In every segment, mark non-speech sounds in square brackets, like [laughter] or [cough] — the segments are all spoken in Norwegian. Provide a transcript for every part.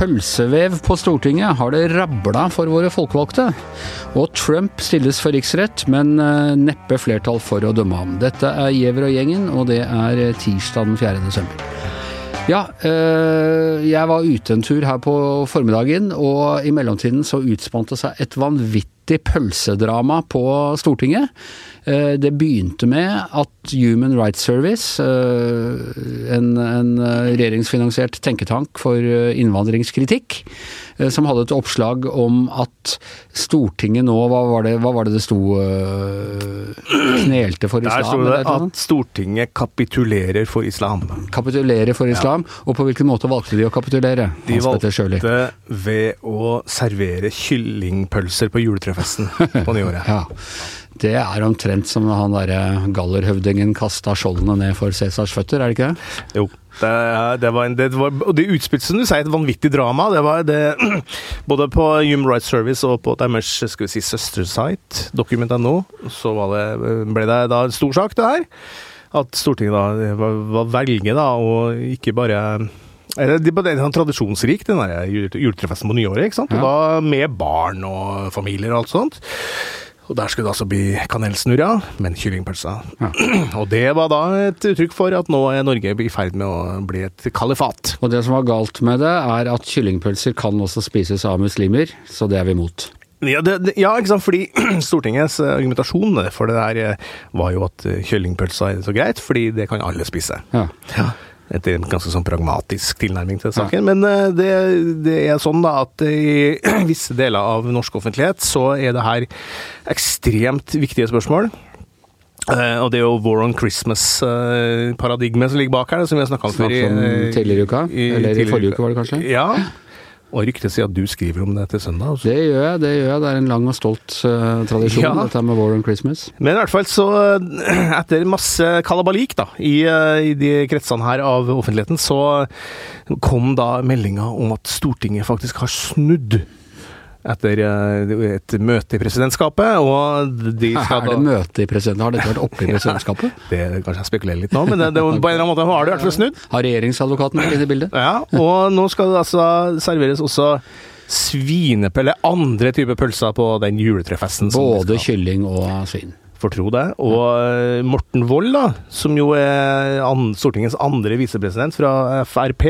Pølsevev på Stortinget har det rabla for våre folkevalgte. Og Trump stilles for riksrett, men eh, neppe flertall for å dømme ham. Dette er Giæver og gjengen, og det er eh, tirsdag den 4. desember. Ja, øh, jeg var ute en tur her på formiddagen, og i mellomtiden så utspant det seg et vanvittig pølsedrama på Stortinget. Eh, det begynte med at Human Rights Service, eh, en, en regjeringsfinansiert tenketank for innvandringskritikk, som hadde et oppslag om at Stortinget nå Hva var det hva var det, det sto Knelte for islam? Der sto det at Stortinget kapitulerer for islam. Kapitulerer for islam, ja. og på hvilken måte valgte de å kapitulere? De valgte ved å servere kyllingpølser på juletrefesten på nyåret. [laughs] ja. Det er omtrent som han derre gallerhøvdingen kasta skjoldene ned for Cæsars føtter, er det ikke det? Jo. Det, det, var en, det var, og det utspilte som du sier, et vanvittig drama. Det var det, [clears throat] både på Human Rights Service og på deres skal vi si, søstersite, document.no, så det, ble det da en stor sak, det her. At Stortinget da var, var velger da, og ikke bare det er sånn tradisjonsrik, den der juletrefesten på nyåret. ikke sant? Ja. Og da Med barn og familier og alt sånt. Og der skulle det altså bli kanelsnurra, men kyllingpølser. Ja. [clears throat] Og det var da et uttrykk for at nå er Norge i ferd med å bli et kalifat. Og det som var galt med det, er at kyllingpølser kan også spises av muslimer, så det er vi imot. Ja, det, det, ja, ikke sant, fordi [clears throat] Stortingets argumentasjon for det der eh, var jo at kyllingpølsa kyllingpølser er så greit, fordi det kan alle spise. Ja. ja etter en ganske sånn pragmatisk tilnærming til saken. Ja. Men eh, det, det, er sånn da at i [clears throat] visse deler av norsk offentlighet så er det her ekstremt viktige spørsmål. Uh, og det er jo War on Christmas-paradigmet uh, som ligger bak her, som vi har snakka om før. Tidligere i uka? Eller i forrige uke, var det kanskje? Ja. Og ryktet sier at du skriver om det til søndag. Også. Det gjør jeg. Det gjør jeg. Det er en lang og stolt uh, tradisjon, ja. dette med War on Christmas. Men i hvert fall så, [clears throat] etter masse kalabalik da, i, uh, i de kretsene her av offentligheten, så kom da meldinga om at Stortinget faktisk har snudd etter eh, et møte i presidentskapet. Og de skal er det møte i presidentskapet? Har dette vært oppe i [laughs] presidentskapet? det kanskje jeg spekulerer litt nå, men det, det, på en eller annen måte har det i hvert fall snudd. Har regjeringsadvokaten vært inne i bildet? Ja, og nå skal det altså serveres også svinepelle, andre typer pølser på den juletrefesten. Både kylling og svin får tro det. Og eh, Morten Wold, da, som jo er Stortingets andre visepresident fra Frp,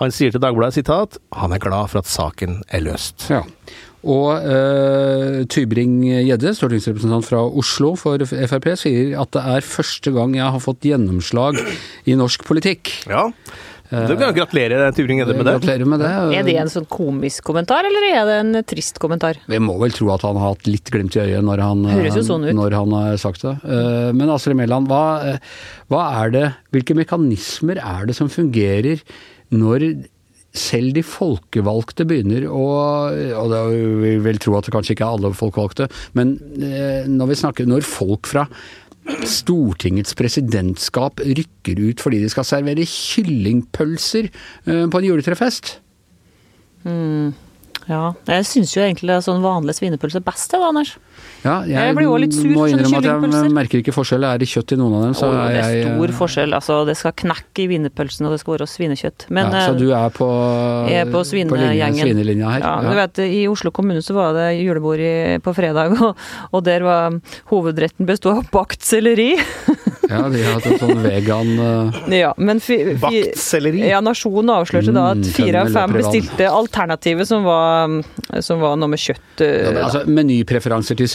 han sier til Dagbladet sitat han er glad for at saken er løst. Ja. Og uh, Tybring-Gjedde, stortingsrepresentant fra Oslo for Frp, sier at det er første gang jeg har fått gjennomslag i norsk politikk. Ja. Du kan gratulerer Tybring-Gjedde med det. Gratulerer med det. Er det en sånn komisk kommentar, eller er det en trist kommentar? Vi må vel tro at han har hatt litt glimt i øyet når han, sånn når han har sagt det. Eh, men Astrid Mæland, hva, eh, hva er det, hvilke mekanismer er det som fungerer når selv de folkevalgte begynner å Og da vil vi vel tro at det kanskje ikke er alle folkevalgte, men eh, når vi snakker Når folk fra Stortingets presidentskap rykker ut fordi de skal servere kyllingpølser eh, på en juletrefest. Mm. Ja, jeg syns jo egentlig det er sånn vanlig svinepølse best, det da, Anders. Ja, jeg, jeg blir jo litt sur må innrømme at jeg merker ikke forskjell. Er det kjøtt i noen av dem, så oh, er jeg Det er stor forskjell. Altså, det skal knekke i wienerpølsen, og det skal være svinekjøtt. Men, ja, så du er på, er på, svinegjengen. på svinelinja her? Ja, ja, du vet, I Oslo kommune så var det julebord i, på fredag, [laughs] og, og der var hovedretten bestod av bakt selleri. [laughs] Ja, de har hatt en sånn vegan uh... Ja, men Bakt selleri? Ja, Nasjonen avslørte mm, da at mm, fire av fem bestilte alternativet som var, som var noe med kjøtt. Uh, ja, altså, Menypreferanser til,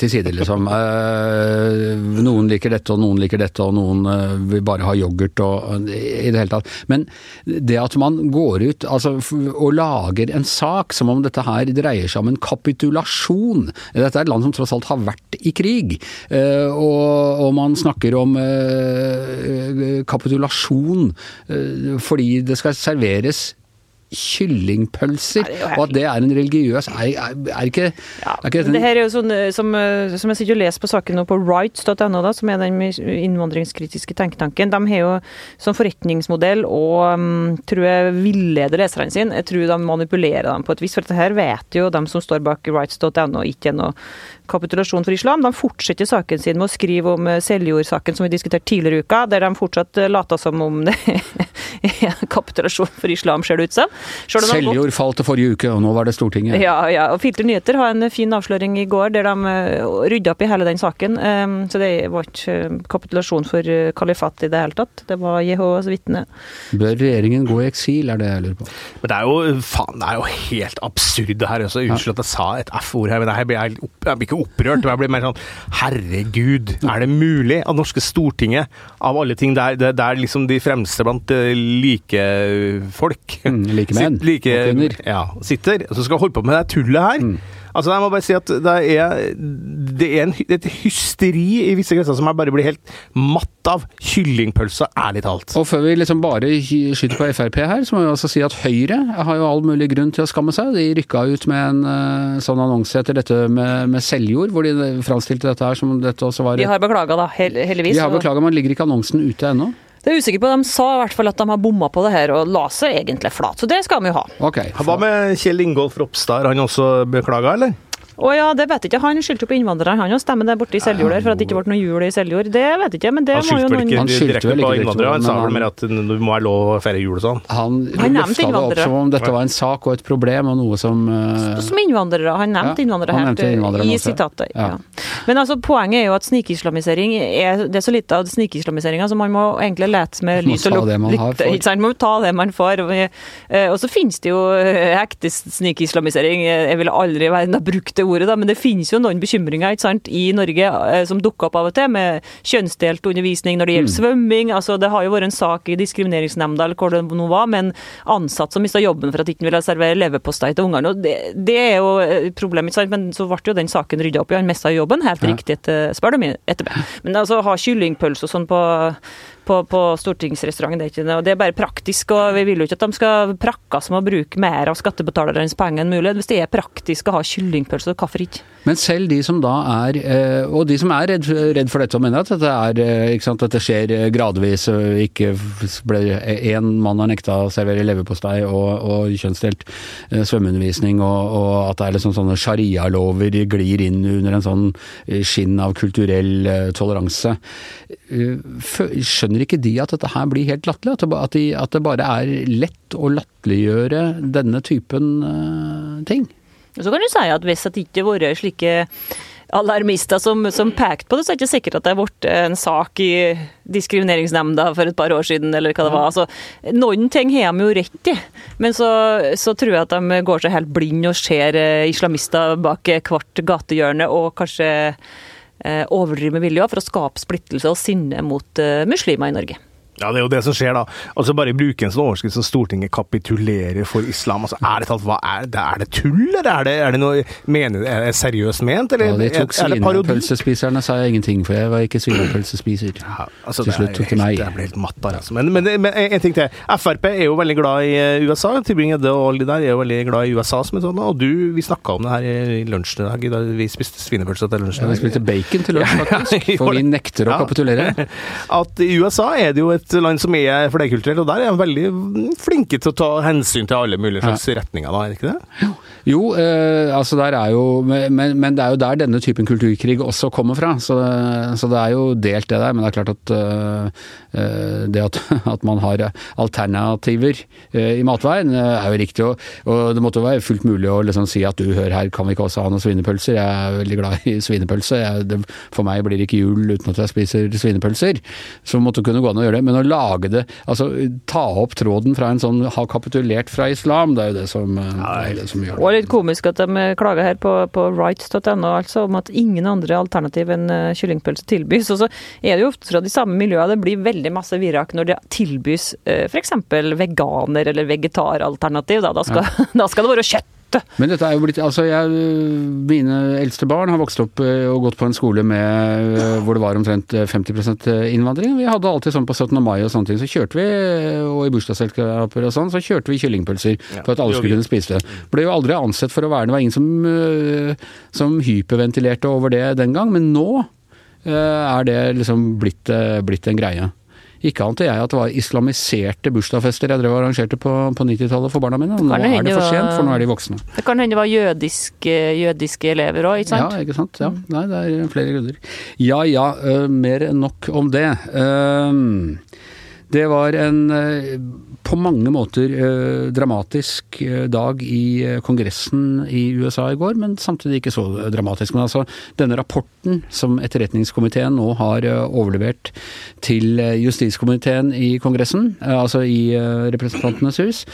til, side, liksom. Uh, noen liker dette, og noen liker dette, og noen vil bare ha yoghurt og i det hele tatt. Men det at man går ut altså, og lager en sak som om dette her dreier seg om en kapitulasjon Dette er et land som tross alt har vært i krig, og, og man snakker om eh, kapitulasjon eh, fordi det skal serveres kyllingpølser, Nei, er og at det er en religiøs Er, er, er ikke, Ja, er ikke det her er jo sånn eh, som, eh, som jeg sitter og leser på saken nå på rights.no, som er den innvandringskritiske tenketanken. De har jo som forretningsmodell og um, tror jeg villeder leserne sine. Jeg tror de manipulerer dem på et vis, for dette her vet jo de som står bak rights.no ikke er noe kapitulasjon for islam. De fortsetter saken sin med å skrive om eh, Seljord-saken som vi diskuterte tidligere i uka, der de fortsatt eh, later som om [laughs] det er kapitulasjon for islam, ser det ut som. Seljord falt forrige uke, og nå var det Stortinget. ja, ja, og Filter Nyheter har en fin avsløring i går der de eh, rydda opp i hele den saken. Um, Så det var ikke kapitulasjon for kalifat i det hele tatt. Det var Jehovas vitne. Bør regjeringen gå i eksil, er det jeg lurer på. Men det er jo faen, det er jo helt absurd det her. også. Unnskyld at jeg sa et F-ord her, men jeg blir, jeg, opp, jeg blir ikke opprørt. og Jeg blir mer sånn Herregud, er det mulig at norske Stortinget, av alle ting det, det er liksom de fremste blant eh, like folk Mm, like menn like. Ja, sitter så skal holde på med det tullet her. Mm. Altså, jeg må bare si at det er, det er en, et hysteri i visse kretser som jeg bare blir helt matt av. Kyllingpølser, ærlig talt. Og før vi liksom bare skyter på Frp her, så må vi også si at Høyre har jo all mulig grunn til å skamme seg. De rykka ut med en eh, sånn annonse etter dette med, med Seljord, hvor de framstilte dette her som om dette også var De har beklaga, da, heldigvis. De har beklaga, men ligger ikke annonsen ute ennå? Det er jeg usikker på. De sa i hvert fall at de har bomma på det her, og la seg egentlig flat. Så det skal de jo ha. Ok. Hva med Kjell Ingolf Ropstad? Har han også beklaga, eller? Å ja, det vet jeg ikke. Han skyldte jo på innvandrere, han òg. Stemmer det borte i Seljord der, for at det ikke ble noe jul i Seljord. Det vet jeg ikke, men det Han må jo noen Han skyldte direkte vel ikke direkte innvandrere, han sa vel mer at det må være lov å feire jul og sånn. Han, Han nevnte det opp innvandrere. som om dette var en sak og et problem, og noe som uh... Som innvandrere. Han nevnte Ja, innvandrere helt nevnte innvandrere i sitatet. Ja. Ja. Men altså, poenget er jo at snikislamisering er Det er så lite av snikislamiseringa, så man må egentlig lete med lys og lukte. man må ta det man får. Og, eh, så finnes det jo eh, ekte snikislamisering. Jeg ville aldri i verden ha brukt det ordet, da, men det finnes jo noen bekymringer sant, i Norge eh, som dukker opp av og til, med kjønnsdelt undervisning når det gjelder Mm. svømming. altså Det har jo vært en sak i diskrimineringsnemnda eller hvor det nå var, med en ansatt som mista jobben for at ikke ville servere leverpostei til ungene. det, det er jo problemet, ikke sant? men så ble jo den saken rydda opp i. Han mista jobben, helt Ja. riktig, etter, spør du meg etterpå. Men altså, ha kyllingpølse og sånn på på, på stortingsrestauranten. Det er og det er bare praktisk, og vi vil jo ikke at de skal prakkes med å bruke mer av skattebetalernes penger enn mulig. Hvis det er praktisk å ha kyllingpølse, hvorfor ikke? Men selv de som da er, eh, og de som er redd, redd for dette og mener at dette, er, eh, ikke sant, dette skjer eh, gradvis, ikke ble én mann har nekta å servere leverpostei og, og kjønnsdelt svømmeundervisning, og, og at det er liksom sånne sharialover glir inn under en sånn skinn av kulturell toleranse. Eh, Skjønner ikke de at dette her blir helt latterlig? At, de, at det bare er lett å latterliggjøre denne typen uh, ting? Og så kan du si at hvis det ikke hadde vært slike alarmister som, som pekte på det, så er det ikke sikkert at det har blitt en sak i Diskrimineringsnemnda for et par år siden, eller hva det var. Altså, noen ting har de jo rett i, men så, så tror jeg at de går seg helt blind og ser eh, islamister bak hvert gatehjørne, og kanskje eh, overdriver med vilje for å skape splittelse og sinne mot eh, muslimer i Norge. Ja, det er jo det som skjer, da. Altså Bare bruke en sånn overskrift som 'Stortinget kapitulerer for islam'. Altså, Er det talt, hva er det? Er det tull, eller er det, er det noe mener, er det seriøst ment, eller Ja, de tok er svinepølsespiserne, sa jeg ingenting, for jeg var ikke svinepølsespiser. Ja, altså, Til slutt tok det meg. Jeg ble helt matt der, altså. Men, men, men en ting til. Frp er jo veldig glad i eh, USA. Tybring-Gjedde og alle de der er jo veldig glad i USA som en sånn. Og du, vi snakka om det her i lunsjen i dag, da vi spiste svinepølse til lunsjen. Ja, vi spiste bacon til lunsj, [laughs] faktisk, for vi nekter å kapitulere. [laughs] At i USA er det jo et land som er flerkulturelt, og der er de veldig flinke til å ta hensyn til alle mulige slags retninger, da, er det ikke det? Jo, eh, altså der er jo men, men det er jo der denne typen kulturkrig også kommer fra. Så, så det er jo delt det der. Men det er klart at eh, eh, det at, [laughs] at man har alternativer eh, i matveien eh, er jo riktig. Og, og det måtte jo være fullt mulig å liksom si at du, hør her, kan vi ikke også ha noen svinepølser? Jeg er veldig glad i svinepølse. Jeg, det, for meg blir det ikke jul uten at jeg spiser svinepølser. Så måtte det kunne gå an å gjøre det. Men å lage det, altså ta opp tråden fra en sånn ha kapitulert fra islam, det er jo det som, eh, det jo det som gjør det. Og litt komisk at de klager her på, på rights.no altså, om at ingen andre alternativ enn eh, kyllingpølse tilbys. Og så er det jo ofte fra de samme miljøene det blir veldig masse virak når det tilbys uh, f.eks. veganer- eller vegetaralternativ. Da. Da, skal, [laughs] da skal det være kjøtt måte. Men dette er jo blitt Altså, jeg, mine eldste barn har vokst opp eh, og gått på en skole med eh, hvor det var omtrent eh, 50% innvandring. Vi hadde alltid sånn på 17. mai og sånne ting, så kjørte vi, og i bursdagsselskaper og sånn, så kjørte vi kyllingpølser Ja, for at alle skulle kunne spise det. Ble jo aldri ansett for å være Det var ingen som, eh, som hyperventilerte over det den gang, men nå eh, er det liksom blitt, eh, blitt en greie. Ikke ante jeg at det var islamiserte bursdagsfester jeg drev og arrangerte på, på 90-tallet for barna mine. og Nå er det for sent, for nå er de voksne. Det kan hende det var jødiske, jødiske elever òg, ikke sant? Ja, ikke sant. Ja, nei, det er flere grunner. Ja ja, uh, mer enn nok om det. Ehm, det var en øh, på mange måter øh, dramatisk øh, dag i Kongressen i USA i går, men samtidig ikke så dramatisk. Men altså, denne rapporten som Etterretningskomiteen nå har overlevert til justiskomiteen i Kongressen, altså i Representantenes hus,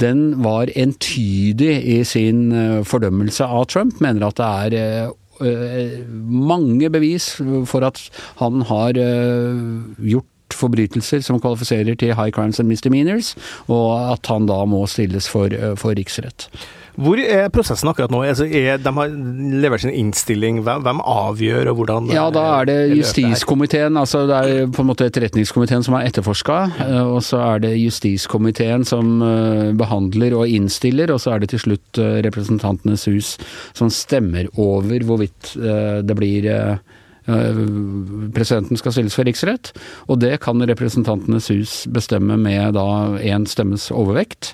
den var entydig i sin fordømmelse av Trump. Mener at det er mange bevis for at han har gjort forbrytelser som kvalifiserer til high crimes and misdemeanors, og at han da må stilles for, øh, for riksrett. Hvor er prosessen akkurat nå? Altså, er, de har levert sin innstilling. Hvem, hvem avgjør, og hvordan Ja, da er det justiskomiteen, altså det er på en måte etterretningskomiteen som har etterforska, og så er det justiskomiteen som øh, behandler og innstiller, og så er det til slutt Representantenes hus som stemmer over hvorvidt det blir Presidenten skal stilles for riksrett, og det kan Representantenes hus bestemme med da én stemmes overvekt.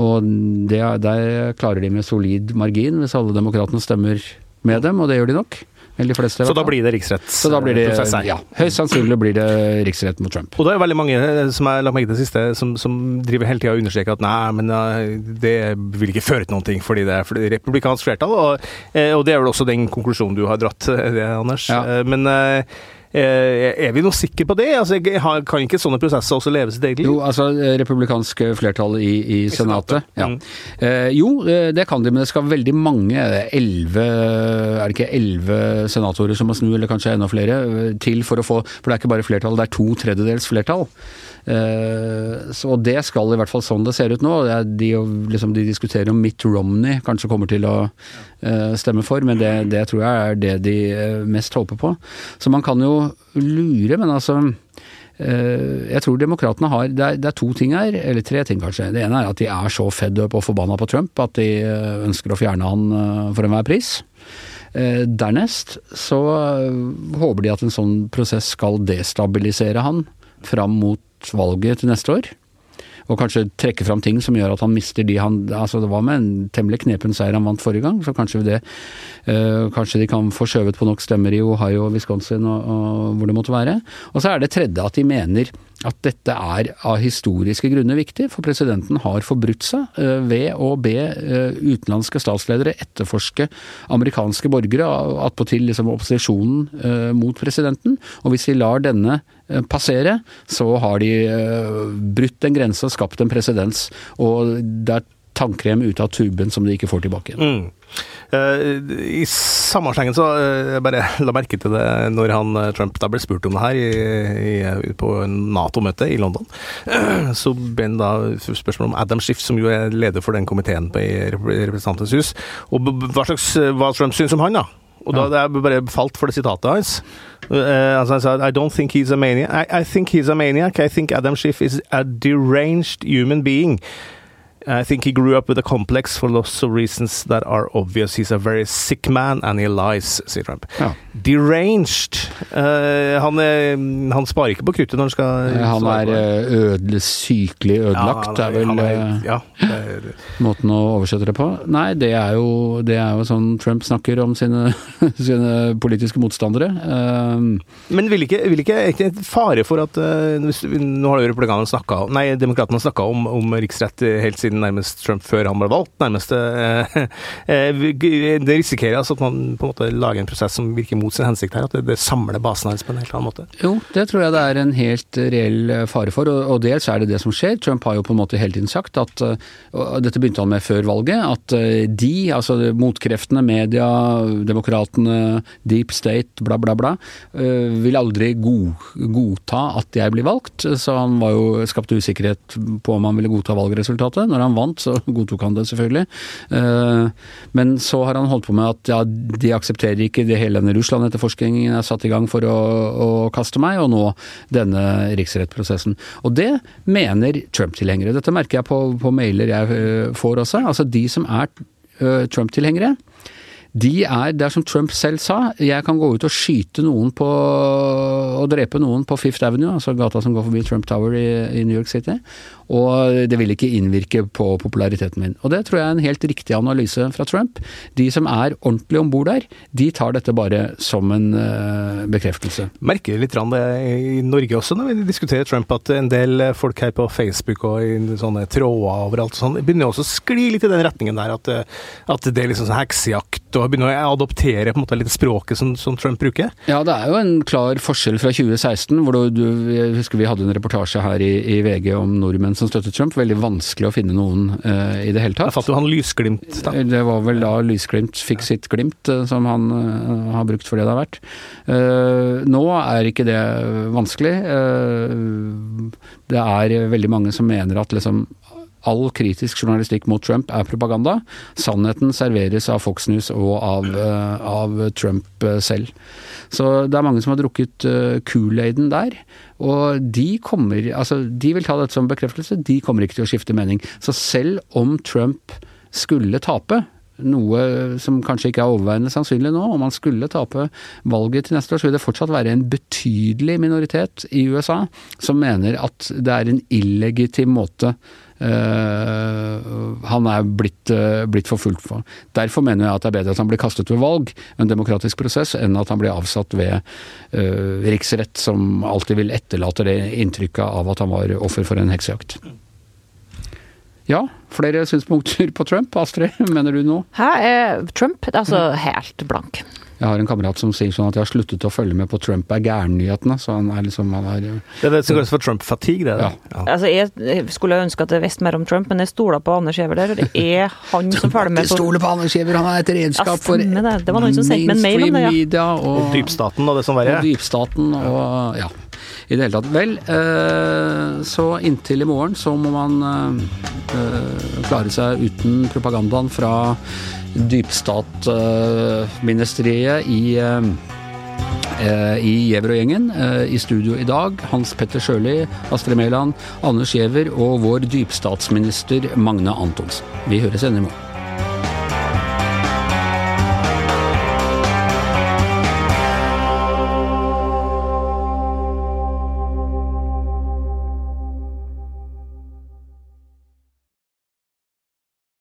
Og det, der klarer de med solid margin, hvis alle demokratene stemmer med dem, og det gjør de nok. Eller de fleste. Så da blir det riksrettsprosess? Blir det, ja, høyst sannsynlig blir det riksrett mot Trump. Og det er veldig mange eh, som jeg har lagt merke til det siste, som, som driver hele tida og understreker at nei, men eh, det vil ikke føre til noen ting fordi det er fordi republikansk flertall. Og, eh, og det er vel også den konklusjonen du har dratt, [laughs] eh, det, Anders. Ja. Eh, Men eh, eh, er vi noe sikre på det? Altså, kan ikke sånne prosesser også leve sitt eget liv? Jo, altså eh, republikansk flertall i, i Senatet. Ja. Mm. Eh, jo, eh, det kan de, men det skal veldig mange, eh, elleve Er det ikke elleve senatorer som må snu, eller kanskje enda flere, eh, til for å få For det er ikke bare flertall, det er to tredjedels flertall. Eh, så det skal i hvert fall sånn det ser ut nå. De, liksom, de diskuterer om Mitt Romney kanskje kommer til å eh, stemme for, men det, det tror jeg er det de eh, mest håper på. Så man kan jo lure, men altså jeg tror demokratene har det er, det er to ting her, eller tre ting kanskje. Det ene er at de er så fed up og forbanna på Trump at de ønsker å fjerne han for enhver pris. Dernest så håper de at en sånn prosess skal destabilisere han fram mot valget til neste år. Og kanskje trekke fram ting som gjør at han mister de han Altså det var med en temmelig knepen seier han vant forrige gang, så kanskje det øh, Kanskje de kan få skjøvet på nok stemmer i Ohio og Wisconsin og, og hvor det måtte være. Og så er det tredje at de mener at dette er av historiske grunner viktig, for presidenten har forbrutt seg eh, ved å be eh, utenlandske statsledere etterforske amerikanske borgere, attpåtil liksom opposisjonen mot presidenten. Og hvis de lar denne passere, så har de eh, brutt en grense og skapt en presedens. Og det er tannkrem ut av tuben som de ikke får tilbake igjen. Mm. Uh, I samme slengen så uh, bare [laughs] la merke til det når han eh, Trump da ble spurt om det her i, i, på Nato-møtet i London. [clears throat] Så ble han da spørsmål om Adam Schiff, som jo er leder for den komiteen på i Rep- Representantenes hus, og hva slags hva Trump syns om han, da. Og da det er bare falt for det sitatet hans. Uh, altså han sa I don't think he's a maniac. I, I think he's a maniac. I think Adam Schiff is a deranged human being. I think he grew up with a complex for lots of reasons that are obvious. He's a very sick man and he lies, sier Trump. Ja. Deranged. Uh, han, er, han sparer ikke på kruttet når han skal Eh, Han er eh, ødele, sykelig ødelagt, Ja, er vel er- eh, ja, er- måten å oversette det på. Nei, det er jo, det er jo sånn Trump snakker om sine, [laughs] sine politiske motstandere. Uh, Men vil ikke, vil ikke, er det fare for at uh, Nå har jo republikanerne snakka Nei, demokratene snakka om, om riksrett helt siden nærmest Trump før han ble valgt, nærmest. [laughs] det risikerer risikeres at man på en måte lager en prosess som virker mot sin hensikt her, at det, det samler basen hans på en helt annen måte. jo, det tror jeg det er en helt reell eh, fare for, og, og dels er det det som skjer. Trump har jo på en måte hele tiden sagt at eh, og Dette begynte han med før valget, at eh, de, altså motkreftene, media, demokratene, deep state, bla, bla, bla, eh, vil aldri god, godta at jeg blir valgt. Så han var jo skapte usikkerhet på om han ville godta valgresultatet når han vant, så godtok han det selvfølgelig. Men så har han holdt på med at ja, de aksepterer ikke det hele denne Russland-etterforskningen er satt i gang for å, å kaste meg, og nå denne riksrettprosessen. Og det mener Trump-tilhengere. Dette merker jeg på, på mailer jeg får også. Altså de som er Trump-tilhengere de er, det er som Trump selv sa, jeg kan gå ut og skyte noen på og drepe noen på Fifth Avenue, altså gata som går forbi Trump Tower i, i New York City, og det vil ikke innvirke på populariteten min. Og det tror jeg er en helt riktig analyse fra Trump. De som er ordentlig om bord der, de tar dette bare som en uh, bekreftelse. Merker litt det i Norge også, når vi diskuterer Trump, at en del folk her på Facebook og i sånne tråder overalt sånn, begynner også å skli litt i den retningen der, at, at det er liksom sånn heksejakt og begynner å adoptere på en måte litt språket som, som, Trump bruker? Ja, det er jo en klar forskjell fra 2016, hvor du, du jeg husker vi hadde en reportasje her i, i VG om nordmenn som støttet Trump. Veldig vanskelig å finne noen uh, i det hele tatt. Da fant jo han Lysglimt, da. Det var vel da Lysglimt fikk sitt glimt, uh, som han uh, har brukt for det det har vært. nå er ikke det vanskelig. det er veldig mange som mener at liksom all kritisk journalistikk mot Trump er propaganda. Sannheten serveres av Fox News og av, uh, av Trump uh, selv. Så det er mange som har drukket uh, Kool-Aiden der. Og de kommer Altså, de vil ta dette som bekreftelse, de kommer ikke til å skifte mening. Så selv om Trump skulle tape, noe som kanskje ikke er overveiende sannsynlig nå. Om han skulle tape valget til neste år, så vil det fortsatt være en betydelig minoritet i USA som mener at det er en illegitim måte Eh, han er blitt, uh, blitt forfulgt for. Derfor mener jeg at det er bedre at han blir kastet ved valg, en demokratisk prosess, enn at han blir avsatt ved uh, riksrett, som alltid vil etterlate det inntrykket av at han var offer for en heksejakt. Ja, flere synspunkter på Trump. Astrid, mener du noe? Hæ, Trump? Altså helt blank. Jeg har en kamerat som sier sånn at jeg har sluttet å følge med på Trump er gæren-nyhetene. Så han er liksom han er, Det er det som kalles for Trump-fatigue, det. Ja. Ja. Altså, jeg skulle ønske at jeg visste mer om Trump, men jeg stoler på Anders Giæver der. Det er han som følger med på Stoler på Anders Giæver, han er et redskap ja, for det. det var noen som sendte meg en mail om det, ja. Media og, og dypstaten og det som verre. Og dypstaten og ja. I det hele tatt. Vel, øh, så inntil i morgen så må man eh, klare seg uten propagandaen fra dypstatministeriet i eh, i Giæver og gjengen. Eh, I studio i dag Hans Petter Sjøli, Astrid Mæland, Anders Giæver og vår dypstatsminister Magne Antonsen. Vi høres igjen i morgen.